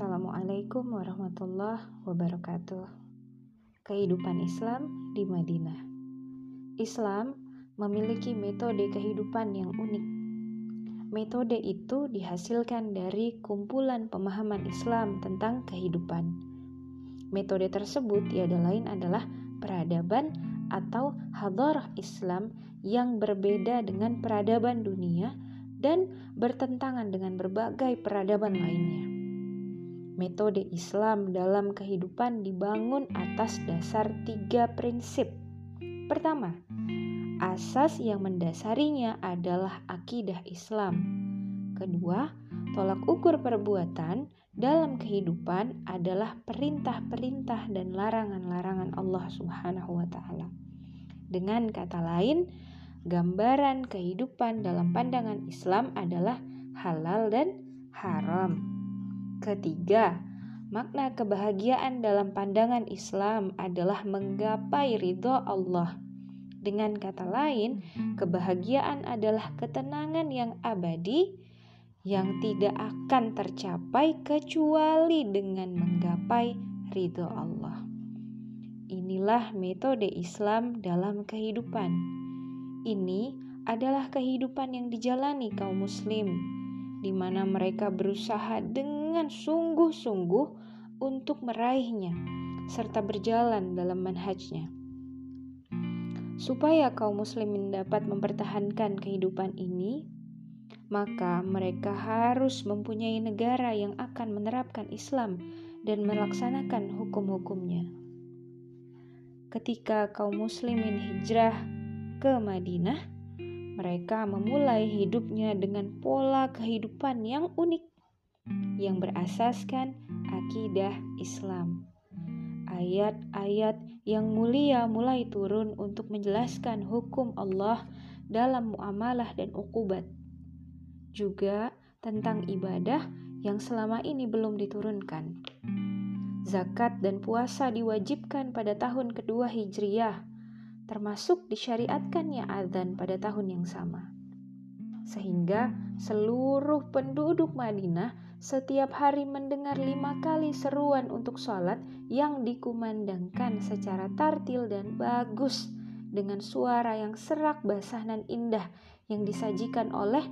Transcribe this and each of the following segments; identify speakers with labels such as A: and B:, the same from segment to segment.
A: Assalamualaikum warahmatullahi wabarakatuh. Kehidupan Islam di Madinah. Islam memiliki metode kehidupan yang unik. Metode itu dihasilkan dari kumpulan pemahaman Islam tentang kehidupan. Metode tersebut tiada lain adalah peradaban atau hadarah Islam yang berbeda dengan peradaban dunia dan bertentangan dengan berbagai peradaban lainnya. Metode Islam dalam kehidupan dibangun atas dasar tiga prinsip. Pertama, asas yang mendasarinya adalah akidah Islam. Kedua, tolak ukur perbuatan dalam kehidupan adalah perintah-perintah dan larangan-larangan Allah Subhanahu wa taala. Dengan kata lain, gambaran kehidupan dalam pandangan Islam adalah halal dan haram. Ketiga, makna kebahagiaan dalam pandangan Islam adalah menggapai ridho Allah. Dengan kata lain, kebahagiaan adalah ketenangan yang abadi yang tidak akan tercapai kecuali dengan menggapai ridho Allah. Inilah metode Islam dalam kehidupan. Ini adalah kehidupan yang dijalani kaum Muslim, di mana mereka berusaha dengan dengan sungguh-sungguh untuk meraihnya serta berjalan dalam manhajnya. Supaya kaum muslimin dapat mempertahankan kehidupan ini, maka mereka harus mempunyai negara yang akan menerapkan Islam dan melaksanakan hukum-hukumnya. Ketika kaum muslimin hijrah ke Madinah, mereka memulai hidupnya dengan pola kehidupan yang unik yang berasaskan akidah Islam. Ayat-ayat yang mulia mulai turun untuk menjelaskan hukum Allah dalam muamalah dan ukubat. Juga tentang ibadah yang selama ini belum diturunkan. Zakat dan puasa diwajibkan pada tahun kedua Hijriyah, termasuk disyariatkannya adzan pada tahun yang sama. Sehingga seluruh penduduk Madinah setiap hari mendengar lima kali seruan untuk sholat yang dikumandangkan secara tartil dan bagus dengan suara yang serak basah dan indah yang disajikan oleh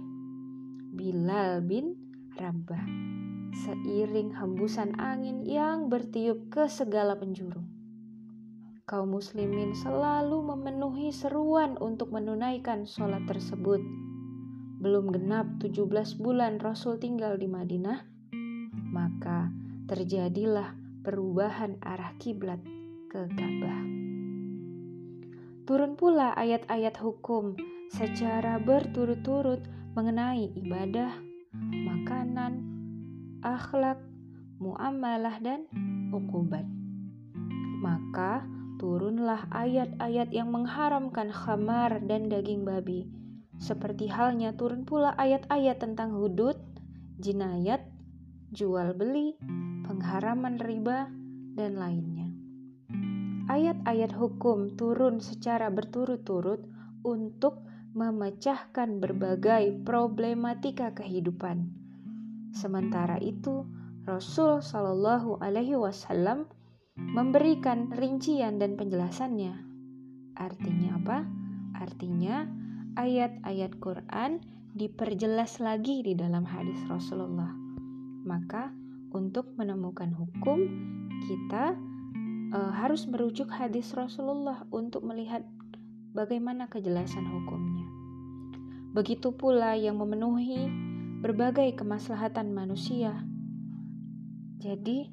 A: Bilal bin Rabah seiring hembusan angin yang bertiup ke segala penjuru. Kaum muslimin selalu memenuhi seruan untuk menunaikan sholat tersebut belum genap 17 bulan Rasul tinggal di Madinah, maka terjadilah perubahan arah kiblat ke Ka'bah. Turun pula ayat-ayat hukum secara berturut-turut mengenai ibadah, makanan, akhlak, muamalah dan ukubat. Maka turunlah ayat-ayat yang mengharamkan khamar dan daging babi seperti halnya turun pula ayat-ayat tentang hudud, jinayat, jual beli, pengharaman riba, dan lainnya. Ayat-ayat hukum turun secara berturut-turut untuk memecahkan berbagai problematika kehidupan. Sementara itu, Rasul Shallallahu Alaihi Wasallam memberikan rincian dan penjelasannya. Artinya apa? Artinya ayat-ayat Quran diperjelas lagi di dalam hadis Rasulullah. Maka untuk menemukan hukum kita e, harus merujuk hadis Rasulullah untuk melihat bagaimana kejelasan hukumnya. Begitu pula yang memenuhi berbagai kemaslahatan manusia. Jadi,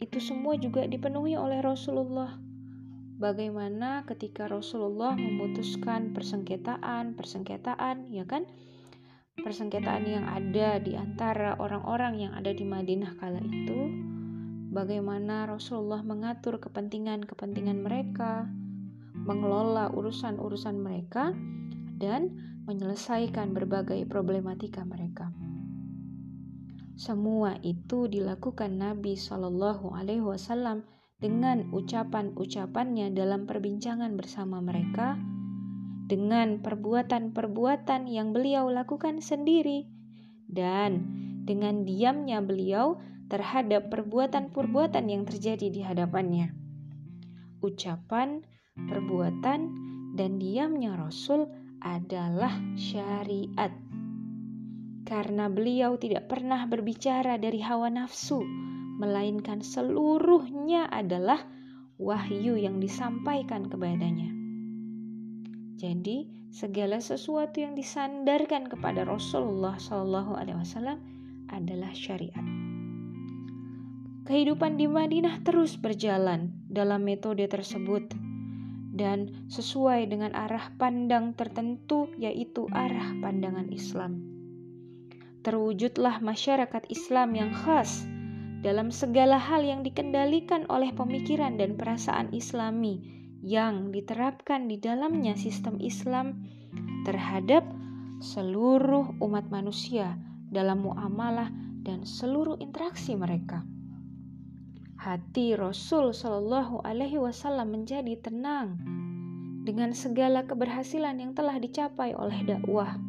A: itu semua juga dipenuhi oleh Rasulullah bagaimana ketika Rasulullah memutuskan persengketaan-persengketaan, ya kan? Persengketaan yang ada di antara orang-orang yang ada di Madinah kala itu, bagaimana Rasulullah mengatur kepentingan-kepentingan mereka, mengelola urusan-urusan mereka, dan menyelesaikan berbagai problematika mereka. Semua itu dilakukan Nabi Shallallahu Alaihi Wasallam dengan ucapan-ucapannya dalam perbincangan bersama mereka, dengan perbuatan-perbuatan yang beliau lakukan sendiri, dan dengan diamnya beliau terhadap perbuatan-perbuatan yang terjadi di hadapannya. Ucapan, perbuatan, dan diamnya Rasul adalah syariat. Karena beliau tidak pernah berbicara dari hawa nafsu, melainkan seluruhnya adalah wahyu yang disampaikan kepadanya. Jadi, segala sesuatu yang disandarkan kepada Rasulullah Shallallahu Alaihi Wasallam adalah syariat. Kehidupan di Madinah terus berjalan dalam metode tersebut dan sesuai dengan arah pandang tertentu yaitu arah pandangan Islam. Terwujudlah masyarakat Islam yang khas dalam segala hal yang dikendalikan oleh pemikiran dan perasaan Islami yang diterapkan di dalamnya sistem Islam terhadap seluruh umat manusia dalam muamalah dan seluruh interaksi mereka hati Rasul Shallallahu Alaihi Wasallam menjadi tenang dengan segala keberhasilan yang telah dicapai oleh dakwah.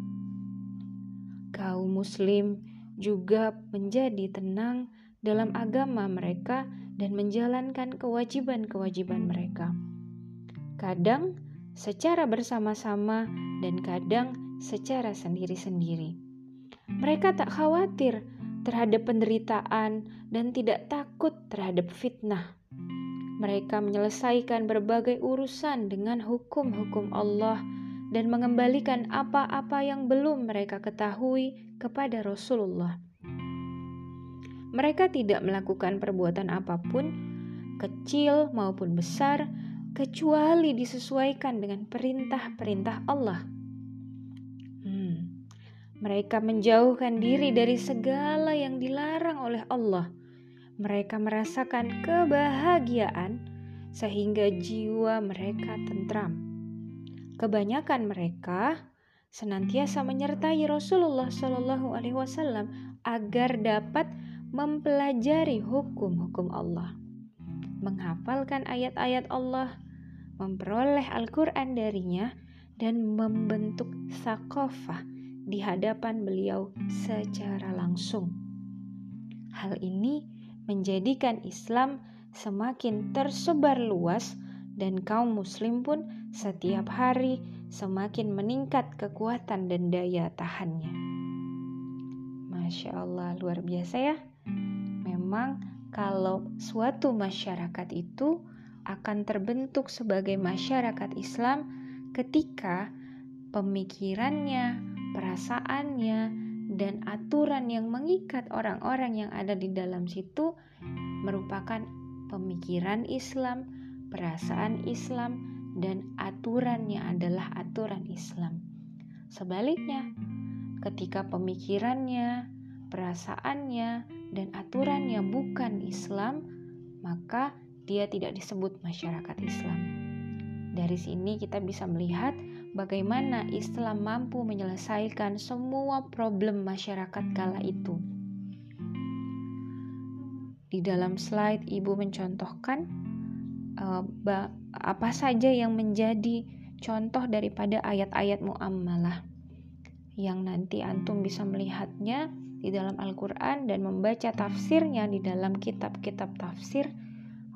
A: Kaum Muslim juga menjadi tenang dalam agama mereka dan menjalankan kewajiban-kewajiban mereka. Kadang secara bersama-sama dan kadang secara sendiri-sendiri. Mereka tak khawatir terhadap penderitaan dan tidak takut terhadap fitnah. Mereka menyelesaikan berbagai urusan dengan hukum-hukum Allah dan mengembalikan apa-apa yang belum mereka ketahui kepada Rasulullah. Mereka tidak melakukan perbuatan apa pun, kecil maupun besar, kecuali disesuaikan dengan perintah-perintah Allah. Mereka menjauhkan diri dari segala yang dilarang oleh Allah. Mereka merasakan kebahagiaan sehingga jiwa mereka tentram. Kebanyakan mereka senantiasa menyertai Rasulullah Shallallahu Alaihi Wasallam agar dapat mempelajari hukum-hukum Allah, menghafalkan ayat-ayat Allah, memperoleh Al-Quran darinya, dan membentuk sakofah di hadapan beliau secara langsung. Hal ini menjadikan Islam semakin tersebar luas dan kaum muslim pun setiap hari semakin meningkat kekuatan dan daya tahannya. Masya Allah, luar biasa ya. Memang kalau suatu masyarakat itu akan terbentuk sebagai masyarakat Islam ketika pemikirannya, perasaannya, dan aturan yang mengikat orang-orang yang ada di dalam situ merupakan pemikiran Islam, perasaan Islam, dan aturannya adalah aturan Islam. Sebaliknya, ketika pemikirannya, perasaannya, dan aturannya bukan Islam, maka dia tidak disebut masyarakat Islam. Dari sini kita bisa melihat bagaimana Islam mampu menyelesaikan semua problem masyarakat kala itu. Di dalam slide, Ibu mencontohkan uh, apa saja yang menjadi contoh daripada ayat-ayat muamalah yang nanti antum bisa melihatnya di dalam Al-Quran dan membaca tafsirnya di dalam kitab-kitab tafsir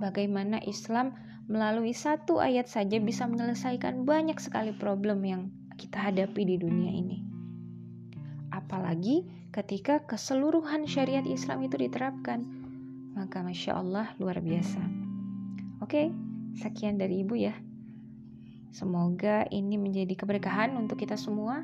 A: bagaimana Islam melalui satu ayat saja bisa menyelesaikan banyak sekali problem yang kita hadapi di dunia ini. Apalagi ketika keseluruhan syariat Islam itu diterapkan, maka masya Allah luar biasa. Oke, sekian dari ibu ya. Semoga ini menjadi keberkahan untuk kita semua.